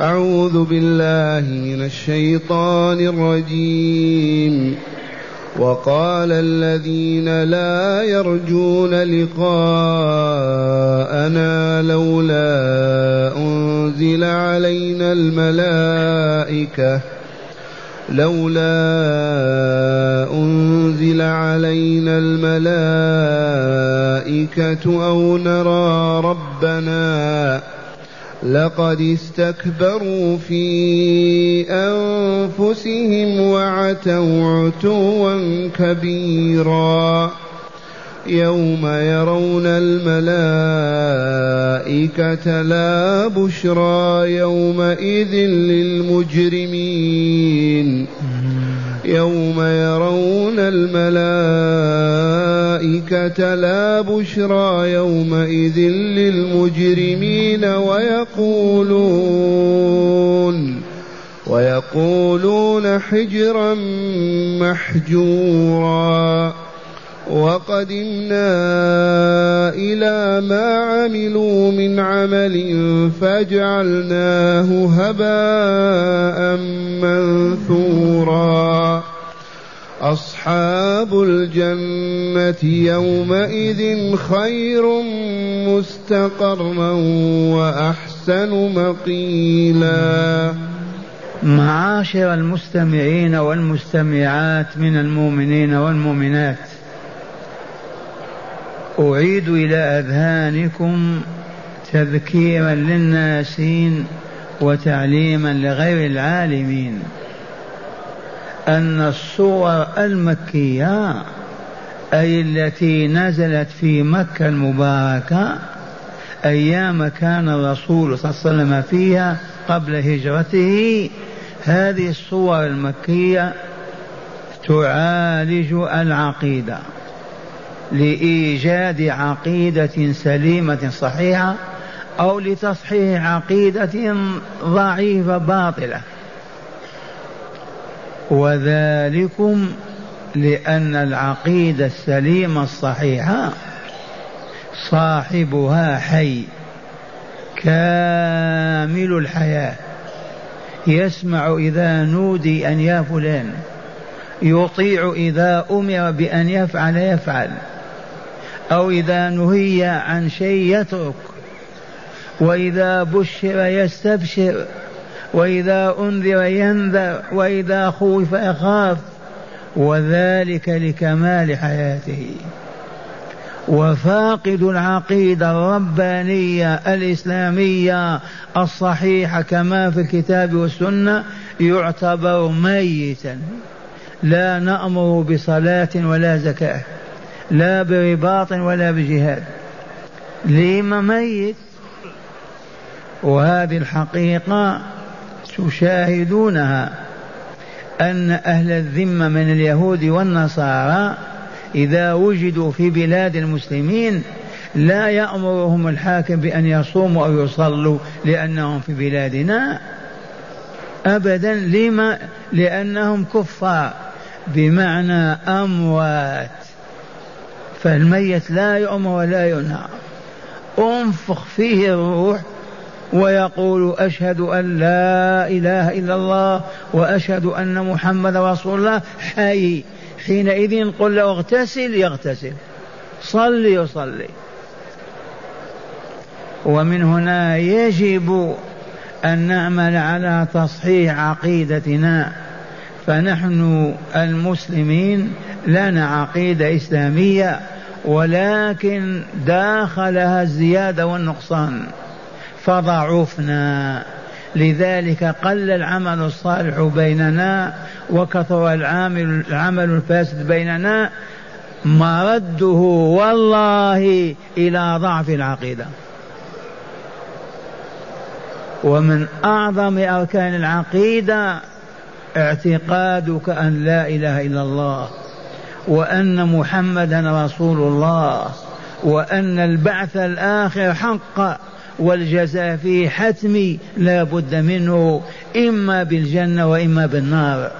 أعوذ بالله من الشيطان الرجيم. وقال الذين لا يرجون لقاءنا لولا أنزل علينا الملائكة لولا أنزل علينا الملائكة أو نرى ربنا لقد استكبروا في أنفسهم وعتوا عتوا كبيرا. يوم يرون الملائكة لا بشرى يومئذ للمجرمين. يوم يرون الملائكة لا بشرى يومئذ للمجرمين ويقولون ويقولون حجرا محجورا وقدمنا إلى ما عملوا من عمل فجعلناه هباء منثورا. أصحاب الجنة يومئذ خير مستقرا وأحسن مقيلا. معاشر المستمعين والمستمعات من المؤمنين والمؤمنات. أعيد إلى أذهانكم تذكيرا للناسين وتعليما لغير العالمين أن الصور المكية أي التي نزلت في مكة المباركة أيام كان الرسول صلى الله عليه وسلم فيها قبل هجرته هذه الصور المكية تعالج العقيدة. لإيجاد عقيدة سليمة صحيحة أو لتصحيح عقيدة ضعيفة باطلة. وذلكم لأن العقيدة السليمة الصحيحة صاحبها حي كامل الحياة. يسمع إذا نودي أن يا فلان يطيع إذا أمر بأن يفعل يفعل. أو إذا نهي عن شيء يترك وإذا بشر يستبشر وإذا أنذر ينذر وإذا خوف يخاف وذلك لكمال حياته. وفاقد العقيدة الربانية الإسلامية الصحيحة كما في الكتاب والسنة يعتبر ميتا. لا نأمر بصلاة ولا زكاة. لا برباط ولا بجهاد. لما ميت؟ وهذه الحقيقة تشاهدونها أن أهل الذمة من اليهود والنصارى إذا وجدوا في بلاد المسلمين لا يأمرهم الحاكم بأن يصوموا أو يصلوا لأنهم في بلادنا أبدا. لما؟ لأنهم كفار. بمعنى أموات. فالميت لا يؤمر ولا ينهى. انفخ فيه الروح ويقول أشهد أن لا إله إلا الله وأشهد أن محمد رسول الله. حي. حينئذ قل له اغتسل يغتسل. صل يصلي. ومن هنا يجب أن نعمل على تصحيح عقيدتنا. فنحن المسلمين لنا عقيدة إسلامية ولكن داخلها الزيادة والنقصان. فضعفنا لذلك قل العمل الصالح بيننا وكثر العمل العمل الفاسد بيننا. مرده والله إلى ضعف العقيدة. ومن أعظم أركان العقيدة اعتقادك أن لا إله إلا الله. وأن محمدا رسول الله وأن البعث الآخر حق والجزاء فيه حتمي لا بد منه إما بالجنة وإما بالنار.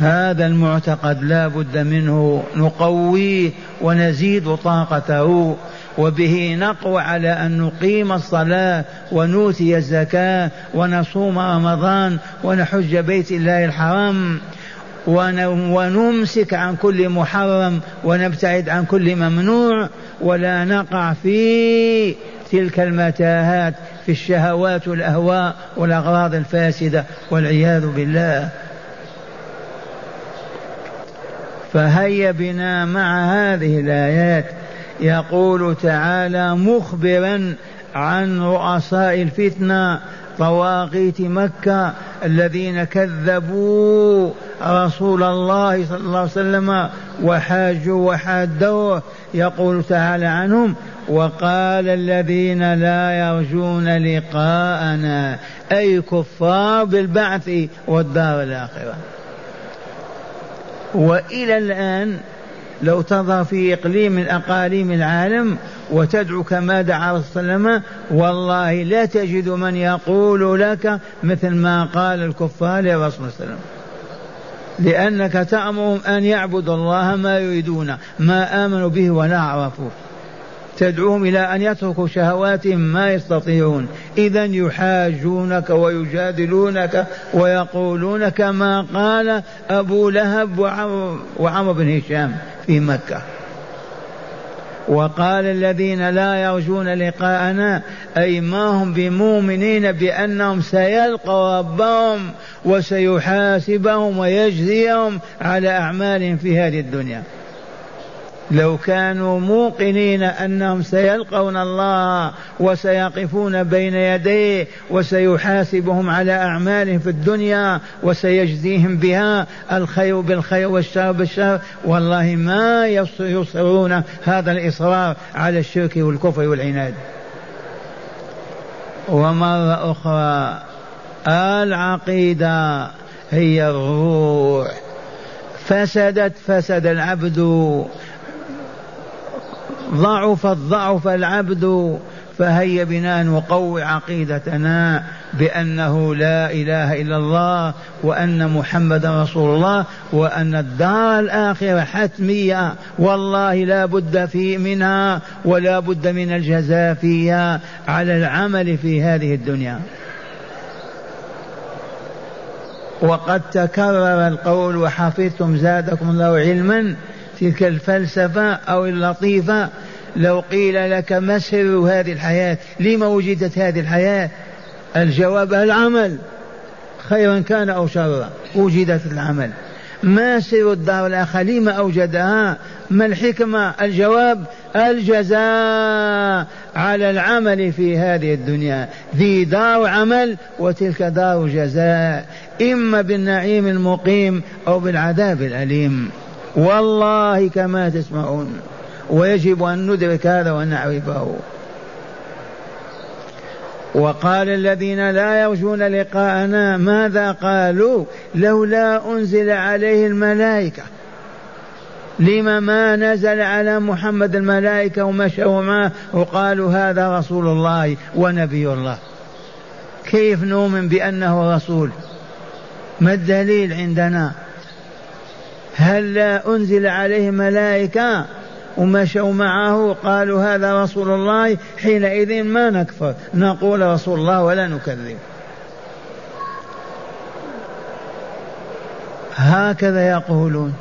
هذا المعتقد لا بد منه نقويه ونزيد طاقته وبه نقوى على أن نقيم الصلاة ونؤتي الزكاة ونصوم رمضان ونحج بيت الله الحرام. ونمسك عن كل محرم ونبتعد عن كل ممنوع ولا نقع في تلك المتاهات في الشهوات والأهواء والأغراض الفاسدة والعياذ بالله. فهيا بنا مع هذه الآيات. يقول تعالى مخبرا عن رؤساء الفتنة طواغيت مكة الذين كذبوا رسول الله صلى الله عليه وسلم وحاجوا وحادوه. يقول تعالى عنهم وقال الذين لا يرجون لقاءنا أي كفار بالبعث والدار الآخرة. وإلى الآن لو تظهر في إقليم من أقاليم العالم وتدعو كما دعا صلى الله والله لا تجد من يقول لك مثل ما قال الكفار للرسول صلى الله لأنك تأمرهم أن يعبدوا الله ما يريدون ما آمنوا به ولا عرفوه تدعوهم إلى أن يتركوا شهواتهم ما يستطيعون. إذا يحاجونك ويجادلونك ويقولون كما قال أبو لهب وعمر بن هشام. في مكة. وقال الذين لا يرجون لقاءنا أي ما هم بمؤمنين بأنهم سيلقوا ربهم وسيحاسبهم ويجزيهم على أعمالهم في هذه الدنيا. لو كانوا موقنين أنهم سيلقون الله وسيقفون بين يديه وسيحاسبهم على أعمالهم في الدنيا وسيجزيهم بها الخير بالخير والشر بالشر. والله ما يصرون هذا الإصرار على الشرك والكفر والعناد. ومرة أخرى العقيدة هي الروح. فسدت فسد العبد. ضعف ضعف العبد فهيا بنا نقوي عقيدتنا بأنه لا إله إلا الله وأن محمدا رسول الله وأن الدار الآخرة حتمية. والله لا بد في منها ولا بد من الجزاء فيها على العمل في هذه الدنيا. وقد تكرر القول وحفظتم زادكم الله علما تلك الفلسفة أو اللطيفة لو قيل لك ما سر هذه الحياة؟ لما وجدت هذه الحياة؟ الجواب العمل. خيرا كان أو شرا. وجدت العمل. ما سر الدار الآخرة؟ لما أوجدها؟ ما الحكمة؟ الجواب الجزاء على العمل في هذه الدنيا. ذي دار عمل وتلك دار جزاء. إما بالنعيم المقيم أو بالعذاب الأليم. والله كما تسمعون. ويجب أن ندرك هذا ونعرفه. وقال الذين لا يرجون لقاءنا ماذا قالوا؟ لولا أنزل عليه الملائكة. لما ما نزل على محمد الملائكة ومشوا معه؟ وقالوا هذا رسول الله ونبي الله. كيف نؤمن بأنه رسول؟ ما الدليل عندنا؟ هل لا أنزل عليه ملائكة؟ ومشوا معه قالوا هذا رسول الله حينئذ ما نكفر نقول رسول الله ولا نكذب. هكذا يقولون.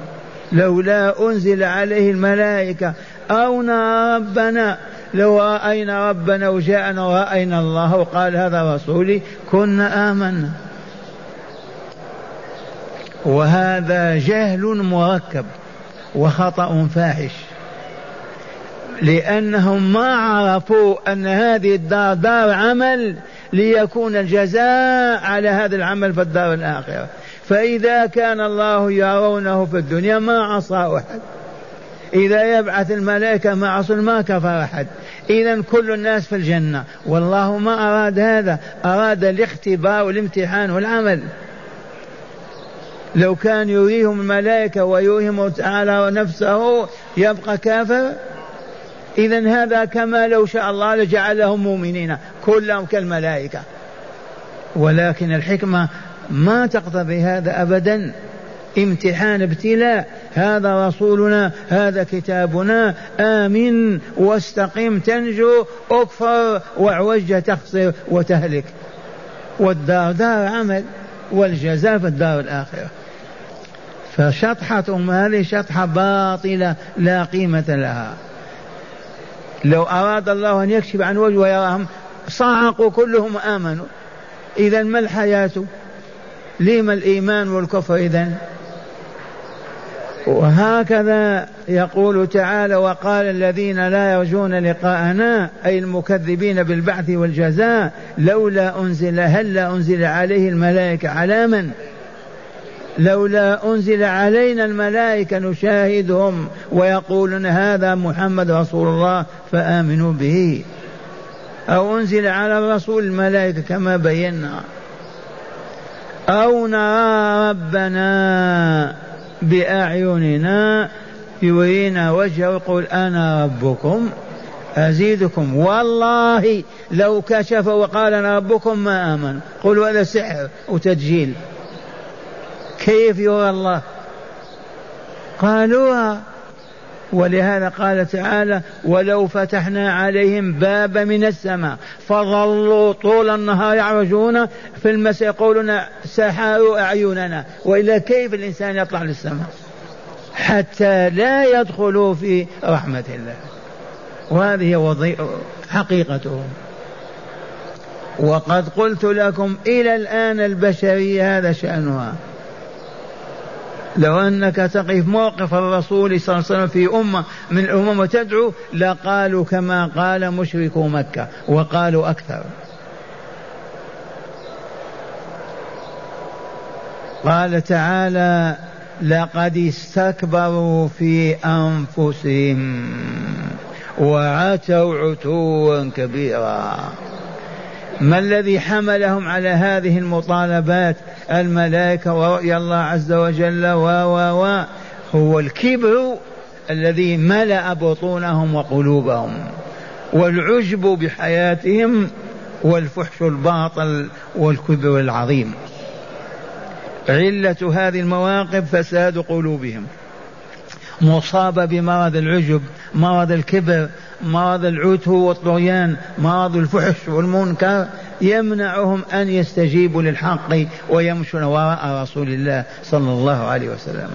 لولا أنزل عليه الملائكة أو نرى ربنا لو رأينا ربنا وجاءنا ورأينا الله وقال هذا رسولي كنا آمنا. وهذا جهل مركب وخطأ فاحش. لأنهم ما عرفوا أن هذه الدار دار عمل ليكون الجزاء على هذا العمل في الدار الآخرة. فإذا كان الله يرونه في الدنيا ما عصى أحد. إذا يبعث الملائكة ما عصوا ما كفر أحد. إذا كل الناس في الجنة. والله ما أراد هذا. أراد الاختبار والامتحان والعمل. لو كان يريهم الملائكة ويريهم تعالى نفسه يبقى كافر؟ إذا هذا كما لو شاء الله لجعلهم مؤمنين كلهم كالملائكة. ولكن الحكمة ما تقتضي هذا أبدا. امتحان ابتلاء. هذا رسولنا هذا كتابنا. آمن واستقم تنجو اكفر واعوج تخسر وتهلك. والدار دار عمل. والجزاء في الدار الآخرة. فشطحة هذه شطحة باطلة لا قيمة لها. لو أراد الله أن يكشف عن وجه ويراهم صعقوا كلهم آمنوا إذا ما الحياة؟ لما الإيمان والكفر إذا وهكذا يقول تعالى وقال الذين لا يرجون لقاءنا أي المكذبين بالبعث والجزاء لولا أنزل هل أنزل عليه الملائكة على من لولا أنزل علينا الملائكة نشاهدهم ويقولون هذا محمد رسول الله فآمنوا به. أو أنزل على الرسول الملائكة كما بينا. أو نرى ربنا بأعيننا يرينا وجهه يقول أنا ربكم أزيدكم. والله لو كشف وقال أنا ربكم ما آمن. قلوا هذا سحر وتدجيل كيف يرى الله؟ قالوها ولهذا قال تعالى ولو فتحنا عليهم بابا من السماء فظلوا طول النهار يعرجون في المساء يقولون سحروا أعيننا وإلا كيف الإنسان يطلع للسماء؟ حتى لا يدخلوا في رحمة الله. وهذه وضي... حقيقتهم. وقد قلت لكم إلى الآن البشرية هذا شأنها. لو أنك تقف موقف الرسول صلى الله عليه وسلم في أمة من الأمم وتدعو لقالوا كما قال مشركو مكة وقالوا أكثر. قال تعالى لقد استكبروا في أنفسهم وعتوا عتوا كبيرا. ما الذي حملهم على هذه المطالبات؟ الملائكة ورؤيا الله عز وجل و و و هو الكبر الذي ملأ بطونهم وقلوبهم والعجب بحياتهم والفحش الباطل والكبر العظيم. علة هذه المواقف فساد قلوبهم. مصابة بمرض العجب مرض الكبر مرض العتو والطغيان مرض الفحش والمنكر يمنعهم أن يستجيبوا للحق ويمشون وراء رسول الله صلى الله عليه وسلم.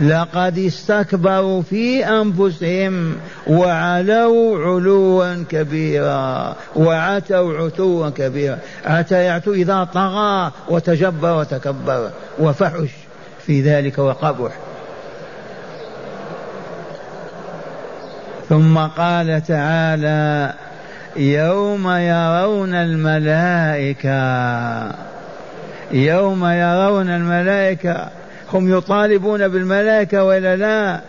لقد استكبروا في أنفسهم وعلوا علوا كبيرا وعتوا عتوا كبيرا. عتى يعتو إذا طغى وتجبر وتكبر وفحش. في ذلك وقبح. ثم قال تعالى يوم يرون الملائكة. يوم يرون الملائكة. هم يطالبون بالملائكة ولا لا؟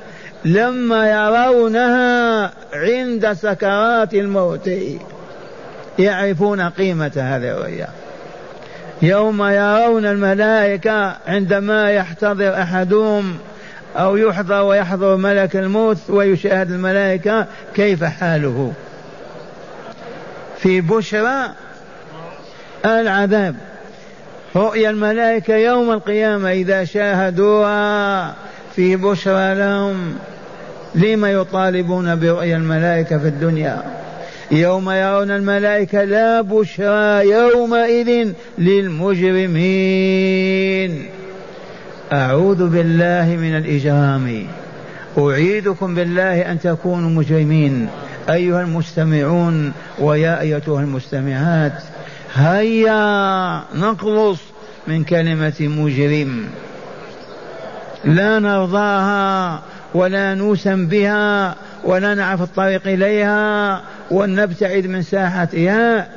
لما يرونها عند سكرات الموت. يعرفون قيمة هذه الرؤيا. يوم يرون الملائكة عندما يحتضر أحدهم أو يحضر ويحضر ملك الموت ويشاهد الملائكة كيف حاله؟ في بشرى العذاب. رؤيا الملائكة يوم القيامة إذا شاهدوها في بشرى لهم. لما يطالبون برؤيا الملائكة في الدنيا؟ يوم يرون الملائكة لا بشرى يومئذ للمجرمين. أعوذ بالله من الإجرام. أعيدكم بالله أن تكونوا مجرمين. أيها المستمعون ويا أيتها المستمعات هيا نخلص من كلمة مجرم. لا نرضاها ولا نوسم بها ولا نعرف الطريق إليها ونبتعد من ساحتها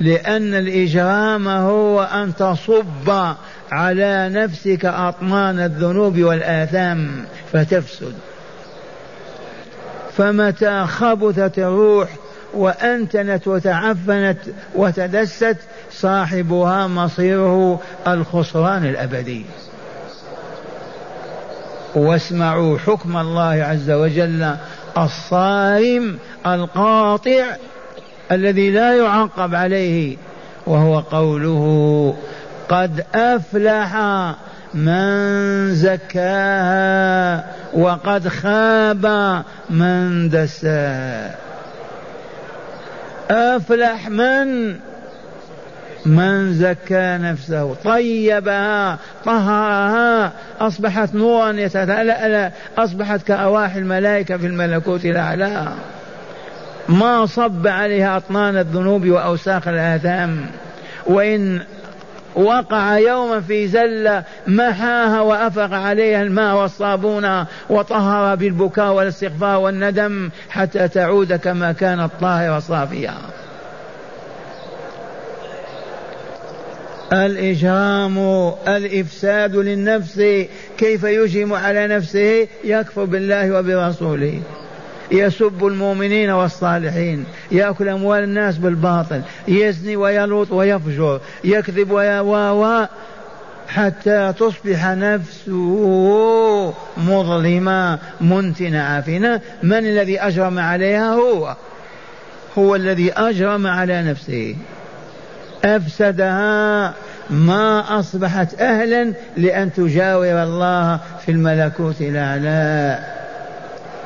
لأن الإجرام هو أن تصب على نفسك أطمان الذنوب والآثام فتفسد. فمتى خبثت الروح وأنتنت وتعفنت وتدست صاحبها مصيره الخسران الأبدي. واسمعوا حكم الله عز وجل الصارم القاطع الذي لا يعقب عليه وهو قوله قد أفلح من زكاها وقد خاب من دساها. أفلح من؟ من زكى نفسه. طيبها طهرها. أصبحت نورا يتتلألأ أصبحت كأرواح الملائكة في الملكوت الأعلى. ما صب عليها أطنان الذنوب وأوساخ الآثام. وإن وقع يوما في زلة محاها وأفق عليها الماء والصابون وطهر بالبكاء والاستغفار والندم حتى تعود كما كانت طاهرة صافية الإجرام الإفساد للنفس كيف يجرم على نفسه؟ يكفر بالله وبرسوله. يسب المؤمنين والصالحين يأكل أموال الناس بالباطل يزني ويلوط ويفجر يكذب ويا حتى تصبح نفسه مظلمة منتنة عافنة من الذي أجرم عليها؟ هو. هو الذي أجرم على نفسه. أفسدها ما أصبحت أهلا لأن تجاور الله في الملكوت الأعلى.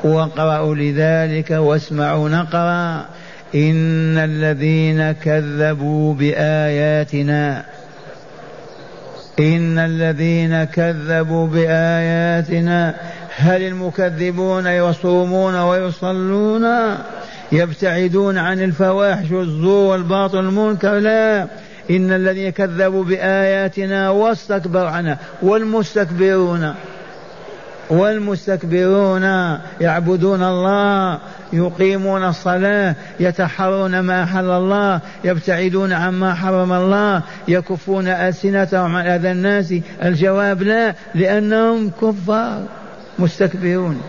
واقرأوا لذلك واسمعوا نقرأ. إن الذين كذبوا بآياتنا إن الذين كذبوا بآياتنا هل المكذبون يصومون ويصلون؟ يبتعدون عن الفواحش والزور والباطل المنكر لا. إن الذين كذبوا بآياتنا واستكبروا عنها والمستكبرون. والمستكبرون يعبدون الله يقيمون الصلاة يتحرون ما أحل الله يبتعدون عما حرم الله يكفون ألسنتهم عن أذى الناس. الجواب لا لأنهم كفار مستكبرون.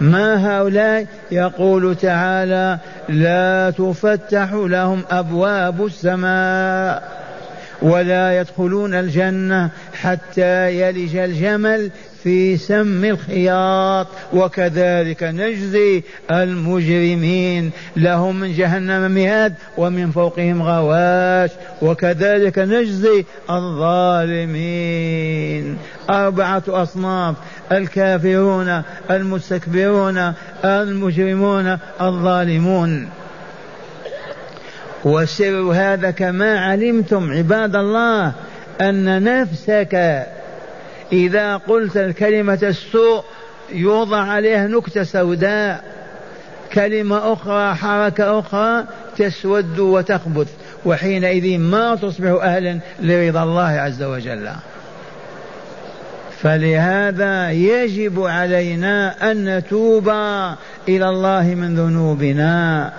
ما هؤلاء؟ يقول تعالى لا تفتح لهم أبواب السماء ولا يدخلون الجنة حتى يلج الجمل في سم الخياط وكذلك نجزي المجرمين. لهم من جهنم مهاد ومن فوقهم غواش وكذلك نجزي الظالمين. أربعة أصناف الكافرون المستكبرون المجرمون الظالمون. وسر هذا كما علمتم عباد الله أن نفسك إذا قلت الكلمة السوء يوضع عليها نكتة سوداء. كلمة أخرى حركة أخرى تسود وتخبث وحينئذ ما تصبح أهلا لرضا الله عز وجل. فلهذا يجب علينا أن نتوب إلى الله من ذنوبنا.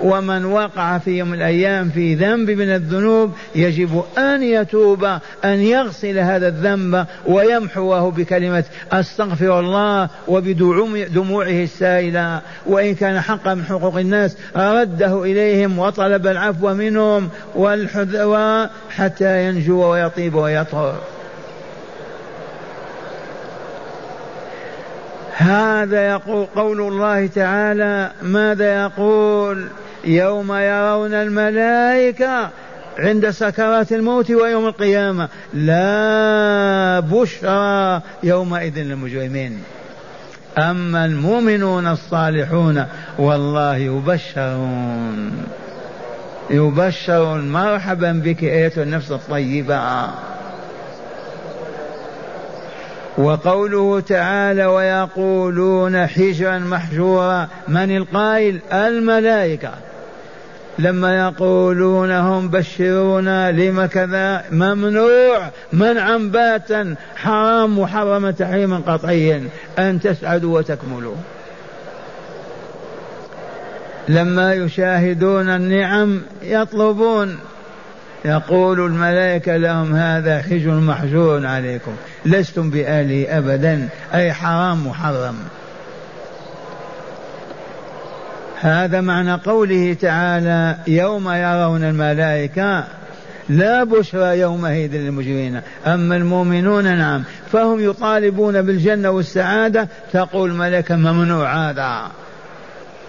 ومن وقع في يوم الأيام في ذنب من الذنوب يجب أن يتوب أن يغسل هذا الذنب ويمحوه بكلمة أستغفر الله وبدموعه السائلة. وإن كان حقا من حقوق الناس رده إليهم وطلب العفو منهم والحذوى حتى ينجو ويطيب ويطهر. هذا يقول قول الله تعالى ماذا يقول؟ يوم يرون الملائكة عند سكرات الموت ويوم القيامة. لا بشرى يومئذ للمجرمين. أما المؤمنون الصالحون والله يبشرون. يبشرون مرحبا بك أيتها النفس الطيبة. وقوله تعالى ويقولون حجرا محجورا من القائل؟ الملائكة. لما يقولون هم بشرونا لما كذا؟ ممنوع. منعا باتا. حرام محرم تحريما قطعيا. أن تسعدوا وتكملوا. لما يشاهدون النعم يطلبون يقول الملائكة لهم هذا حجر محجور عليكم. لستم بآله أبدا. أي حرام محرم. هذا معنى قوله تعالى يوم يرون الملائكة لا بشرى يومئذ للمجرمين. أما المؤمنون نعم. فهم يطالبون بالجنة والسعادة. تقول الملائكة ممنوع هذا.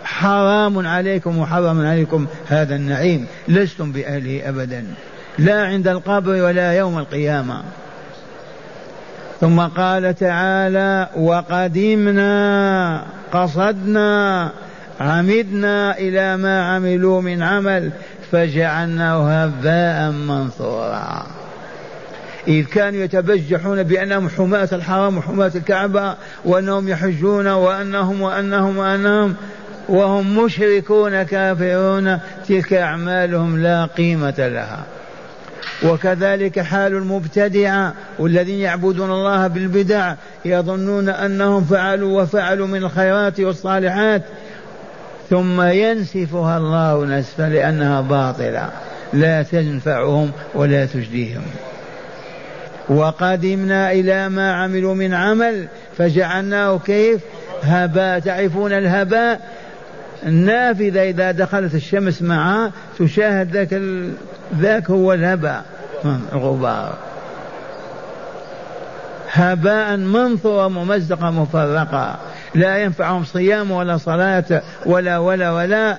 حرام عليكم وحرام عليكم هذا النعيم. لستم بأهله أبدا. لا عند القبر ولا يوم القيامة. ثم قال تعالى وقدمنا قصدنا عمدنا إلى ما عملوا من عمل فجعلناه هباء منثورا. إذ كانوا يتبجحون بأنهم حماة الحرام وحماة الكعبة وأنهم يحجون وأنهم وأنهم وأنهم وهم مشركون كافرون تلك أعمالهم لا قيمة لها. وكذلك حال المبتدعة والذين يعبدون الله بالبدع يظنون أنهم فعلوا وفعلوا من الخيرات والصالحات ثم ينسفها الله نسفا لأنها باطلة. لا تنفعهم ولا تجديهم. وقدمنا إلى ما عملوا من عمل فجعلناه كيف؟ هباء. تعرفون الهباء؟ النافذة إذا دخلت الشمس معها تشاهد ذاك ال... ذاك هو الهباء الغبار. هباء منثورا ممزقا مفرقا لا ينفعهم صيام ولا صلاة ولا ولا ولا.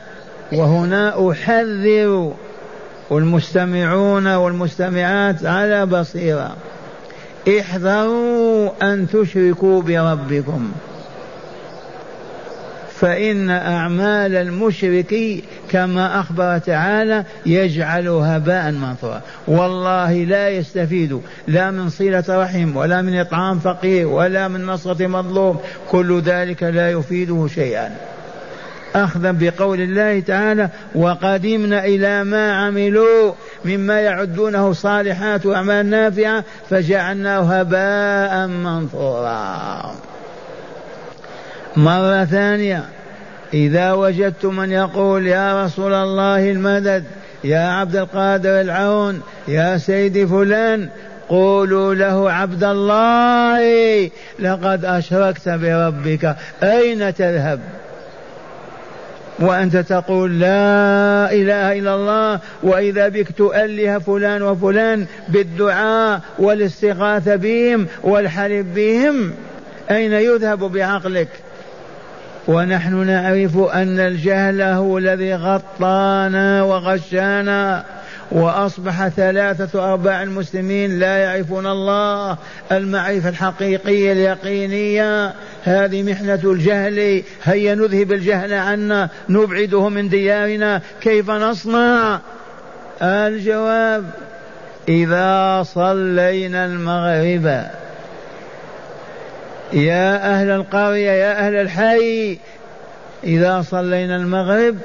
وهنا أحذر والمستمعون والمستمعات على بصيرة. احذروا أن تشركوا بربكم. فإن أعمال المشرك كما أخبر تعالى يجعل هباء منثورا. والله لا يستفيد لا من صلة رحم ولا من إطعام فقير ولا من نصرة مظلوم. كل ذلك لا يفيده شيئا. أخذا بقول الله تعالى وقدمنا إلى ما عملوا مما يعدونه صالحات وأعمال نافعة فجعلناه هباء منثورا. مرة ثانية. إذا وجدتم من يقول يا رسول الله المدد يا عبد القادر العون يا سيدي فلان قولوا له عبد الله لقد أشركت بربك. أين تذهب؟ وأنت تقول لا إله إلا الله وإذا بك تؤله فلان وفلان بالدعاء والاستغاثة بهم والحلف بهم. أين يذهب بعقلك؟ ونحن نعرف أن الجهل هو الذي غطانا وغشانا وأصبح ثلاثة أرباع المسلمين لا يعرفون الله المعرفة الحقيقية اليقينية. هذه محنة الجهل هيا نذهب الجهل عنا نبعده من ديارنا كيف نصنع؟ الجواب إذا صلينا المغرب. يا أهل القرية يا أهل الحي إذا صلينا المغرب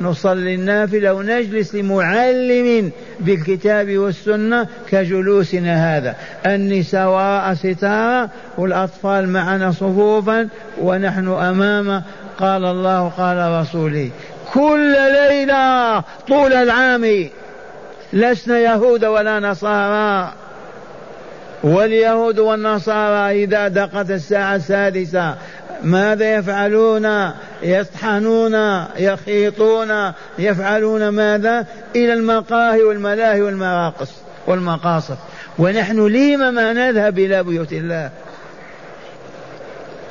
نصلي النافلة ونجلس لمعلم بالكتاب والسنة كجلوسنا هذا. النساء وراء ستارة والأطفال معنا صفوفا ونحن أمام قال الله قال رسوله. كل ليلة طول العام لسنا يهود ولا نصارى. واليهود والنصارى إذا دقت الساعة السادسة ماذا يفعلون؟ يطحنون يخيطون يفعلون ماذا؟ إلى المقاهي والملاهي والمراقص والمقاصد ونحن لم ما نذهب إلى بيوت الله؟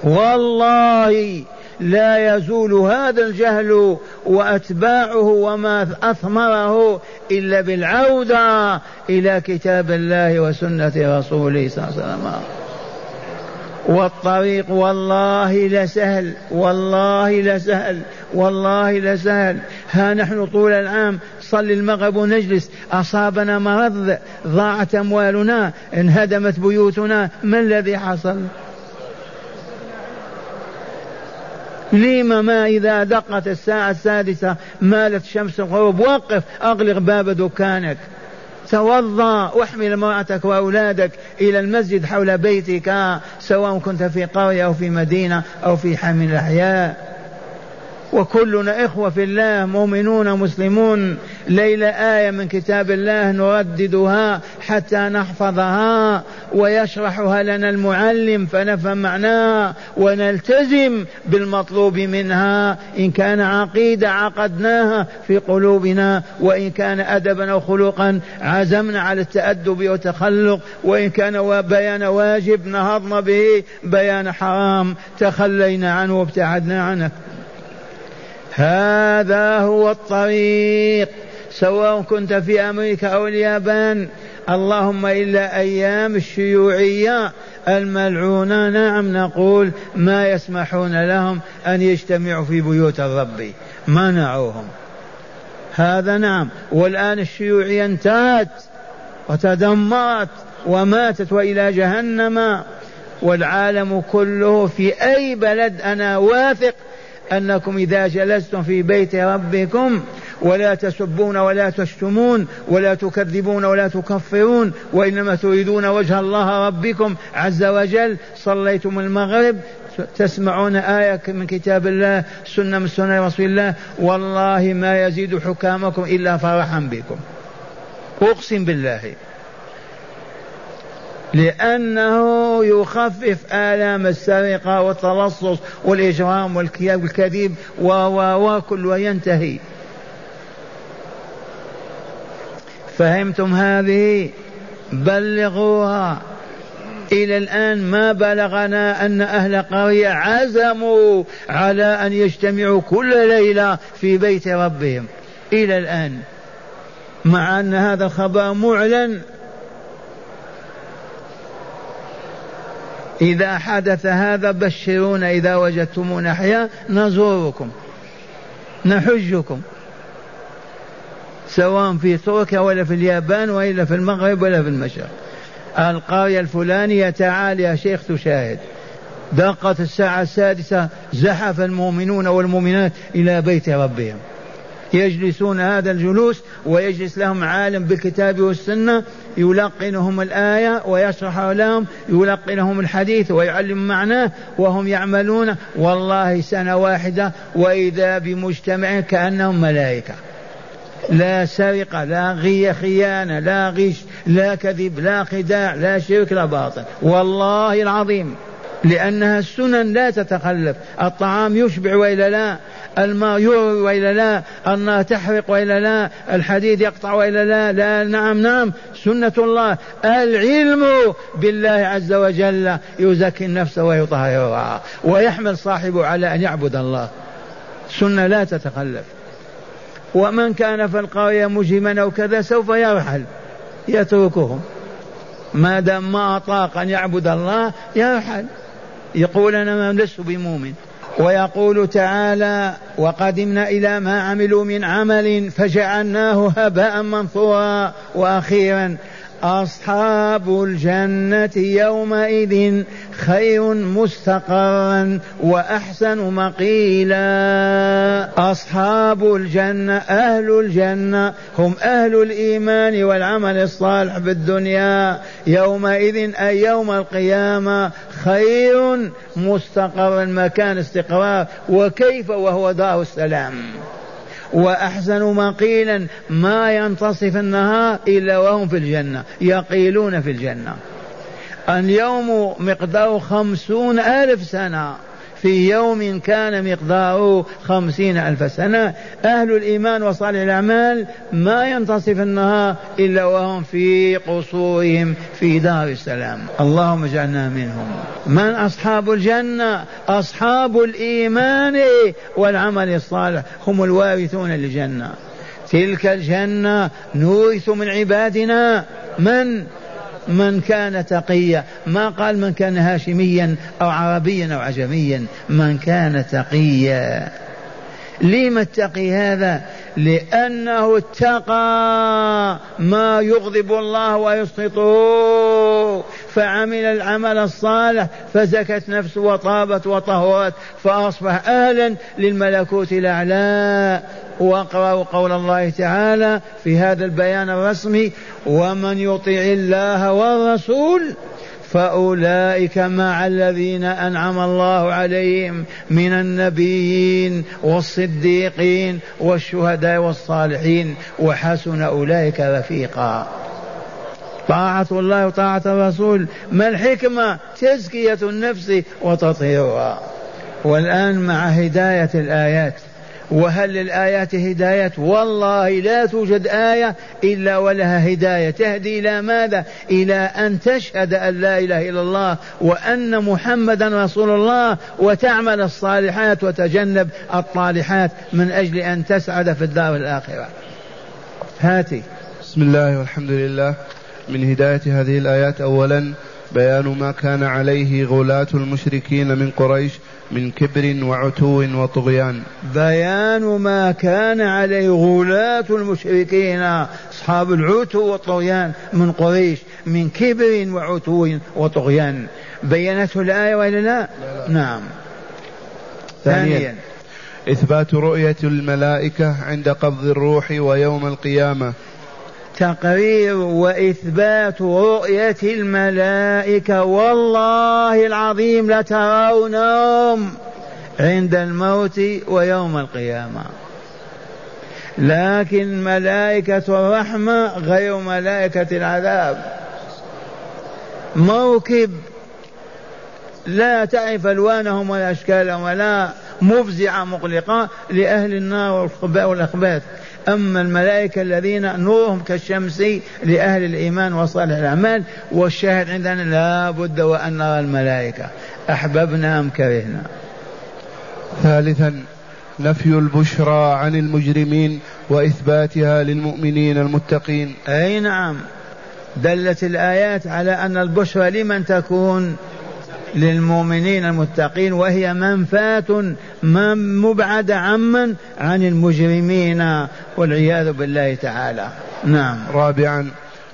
والله لا يزول هذا الجهل وأتباعه وما أثمره إلا بالعودة إلى كتاب الله وسنة رسوله صلى الله عليه وسلم. والطريق والله لسهل والله لسهل والله لسهل. ها نحن طول العام صلي المغرب ونجلس. أصابنا مرض ضاعت أموالنا انهدمت بيوتنا. ما الذي حصل؟ لما ما إذا دقت الساعة السادسة مالت شمس الغروب وقف أغلق باب دكانك. توضأ واحمل امرأتك وأولادك إلى المسجد حول بيتك سواء كنت في قرية أو في مدينة أو في حي الأحياء. وكلنا إخوة في الله مؤمنون مسلمون. ليلة آية من كتاب الله نرددها حتى نحفظها ويشرحها لنا المعلم فنفهم معناها ونلتزم بالمطلوب منها. إن كان عقيدة عقدناها في قلوبنا وإن كان أدبا أو خلقا عزمنا على التأدب والتخلق وإن كان بيان واجب نهضنا به بيان حرام تخلينا عنه وابتعدنا عنه. هذا هو الطريق سواء كنت في أمريكا أو اليابان. اللهم إلا أيام الشيوعية الملعونة. نعم نقول ما يسمحون لهم أن يجتمعوا في بيوت الرب. منعوهم. هذا نعم. والآن الشيوعية انتهت وتدمرت وماتت وإلى جهنم. والعالم كله في أي بلد أنا واثق أنكم إذا جلستم في بيت ربكم ولا تسبون ولا تشتمون ولا تكذبون ولا تكفرون وإنما تريدون وجه الله ربكم عز وجل. صليتم المغرب تسمعون آية من كتاب الله سنة من سنة رسول الله. والله ما يزيد حكامكم إلا فرحا بكم. أقسم بالله. لأنه يخفف آلام السرقة والتلصص والإجرام والكذب وكل ينتهي فهمتم هذه؟ بلغوها. إلى الآن ما بلغنا أن أهل قرية عزموا على أن يجتمعوا كل ليلة في بيت ربهم. إلى الآن. مع أن هذا الخبر معلن. إذا حدث هذا بشرونا إذا وجدتمونا أحياء نزوركم نحجكم سواء في تركيا ولا في اليابان ولا في المغرب ولا في المشرق. القرية الفلانية تعال يا شيخ تشاهد. دقت الساعة السادسة زحف المؤمنون والمؤمنات إلى بيت ربهم. يجلسون هذا الجلوس ويجلس لهم عالم بالكتاب والسنة يلقنهم الآية ويشرح لهم يلقنهم الحديث ويعلم معناه وهم يعملون. والله سنة واحدة وإذا بمجتمع كأنهم ملائكة. لا سرقة لا غي خيانة لا غش لا كذب لا خداع لا شرك لا باطل. والله العظيم. لأنها السنن لا تتخلف. الطعام يشبع وإلا لا الماء يروي وإلا لا النار تحرق وإلا لا الحديد يقطع وإلا لا لا نعم نعم سنة الله. العلم بالله عز وجل يزكي النفس ويطهرها ويحمل صاحبه على أن يعبد الله. سنة لا تتخلف. ومن كان في القرية مجرما أو كذا سوف يرحل يتركهم. ما دام ما أطاق أن يعبد الله يرحل. يقول أنا لست بمؤمن. ويقول تعالى وقدمنا إلى ما عملوا من عمل فجعلناه هباء منثورا وأخيرا. أصحاب الجنة يومئذ خير مستقرا وأحسن مقيلا. أصحاب الجنة أهل الجنة هم أهل الإيمان والعمل الصالح بالدنيا يومئذ أي يوم القيامة خير مستقرا مكان استقرار. وكيف وهو دار السلام؟ وأحسن مقيلا ما ينتصف النهار إلا وهم في الجنة يقيلون في الجنة. اليوم مقداره خمسون ألف سنة. في يوم كان مقداره خمسين ألف سنة. أهل الإيمان وصالح الأعمال ما ينتصف النهار إلا وهم في قصورهم في دار السلام. اللهم اجعلنا منهم. من أصحاب الجنة؟ أصحاب الإيمان والعمل الصالح. هم الوارثون للجنة. تلك الجنة نورث من عبادنا. من؟ من كان تقيا ما قال من كان هاشميا أو عربيا أو عجميا من كان تقيا. لم اتقي هذا؟ لأنه اتقى ما يغضب الله ويسقطه. فعمل العمل الصالح فزكت نفسه وطابت وطهرت فأصبح أهلا للملكوت الأعلى. واقرأوا قول الله تعالى في هذا البيان الرسمي ومن يطع الله والرسول فأولئك مع الذين أنعم الله عليهم من النبيين والصديقين والشهداء والصالحين وحسن أولئك رفيقا. طاعة الله وطاعة الرسول ما الحكمة؟ تزكية النفس وتطهيرها. والآن مع هداية الآيات. وهل للآيات هداية؟ والله لا توجد آية إلا ولها هداية. تهدي إلى ماذا؟ إلى أن تشهد أن لا إله إلا الله وأن محمدا رسول الله وتعمل الصالحات وتجنب الطالحات من أجل أن تسعد في الدار الآخرة. هاتي. بسم الله والحمد لله. من هداية هذه الآيات أولا بيان ما كان عليه غلاة المشركين من قريش من كبر وعتو وطغيان. بيان ما كان عليه غلاة المشركين أصحاب العتو والطغيان من قريش من كبر وعتو وطغيان. بينته الآية ولا لا, لا, لا. نعم ثانيا. إثبات رؤية الملائكة عند قبض الروح ويوم القيامة. تقرير وإثبات رؤية الملائكة. والله العظيم لترونهم عند الموت ويوم القيامة. لكن ملائكة الرحمة غير ملائكة العذاب. موكب لا تعرف ألوانهم ولا أشكالهم ولا مفزعة مقلقة لأهل النار والاخباث أما الملائكة الذين نورهم كالشمس لأهل الإيمان وصالح الأعمال والشاهد عندنا لا بد وأن نرى الملائكة. أحببنا أم كرهنا؟ ثالثا نفي البشرى عن المجرمين وإثباتها للمؤمنين المتقين. أي نعم. دلت الآيات على أن البشرى لمن تكون؟ للمؤمنين المتقين وهي منفاة مبعدة عمن عن المجرمين والعياذ بالله تعالى. نعم. رابعا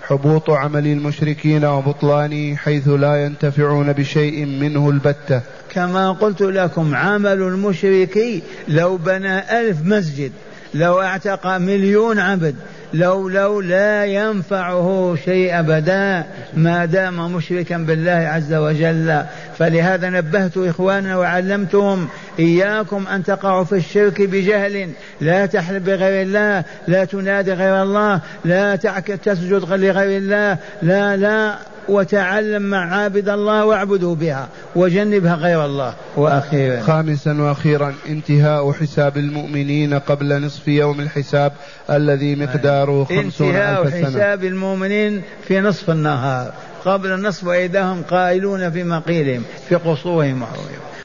حبوط عمل المشركين وبطلانه حيث لا ينتفعون بشيء منه البتة. كما قلت لكم عمل المشرك لو بنى ألف مسجد لو اعتق مليون عبد لو لو لا ينفعه شيء أبدا ما دام مشركا بالله عز وجل. فلهذا نبهت إخواننا وعلمتهم إياكم أن تقعوا في الشرك بجهل. لا تحلف بغير الله لا تنادي غير الله لا تسجد لغير الله لا لا وتعلم معابد الله واعبدوا بها وجنبها غير الله. وأخيرا. خامسا وأخيرا انتهاء حساب المؤمنين قبل نصف يوم الحساب الذي مقداره خمسون انتهاء ألف سنة. حساب المؤمنين في نصف النهار قبل النصف وإذا هم قائلون في مقيلهم في قصورهم. وعروهم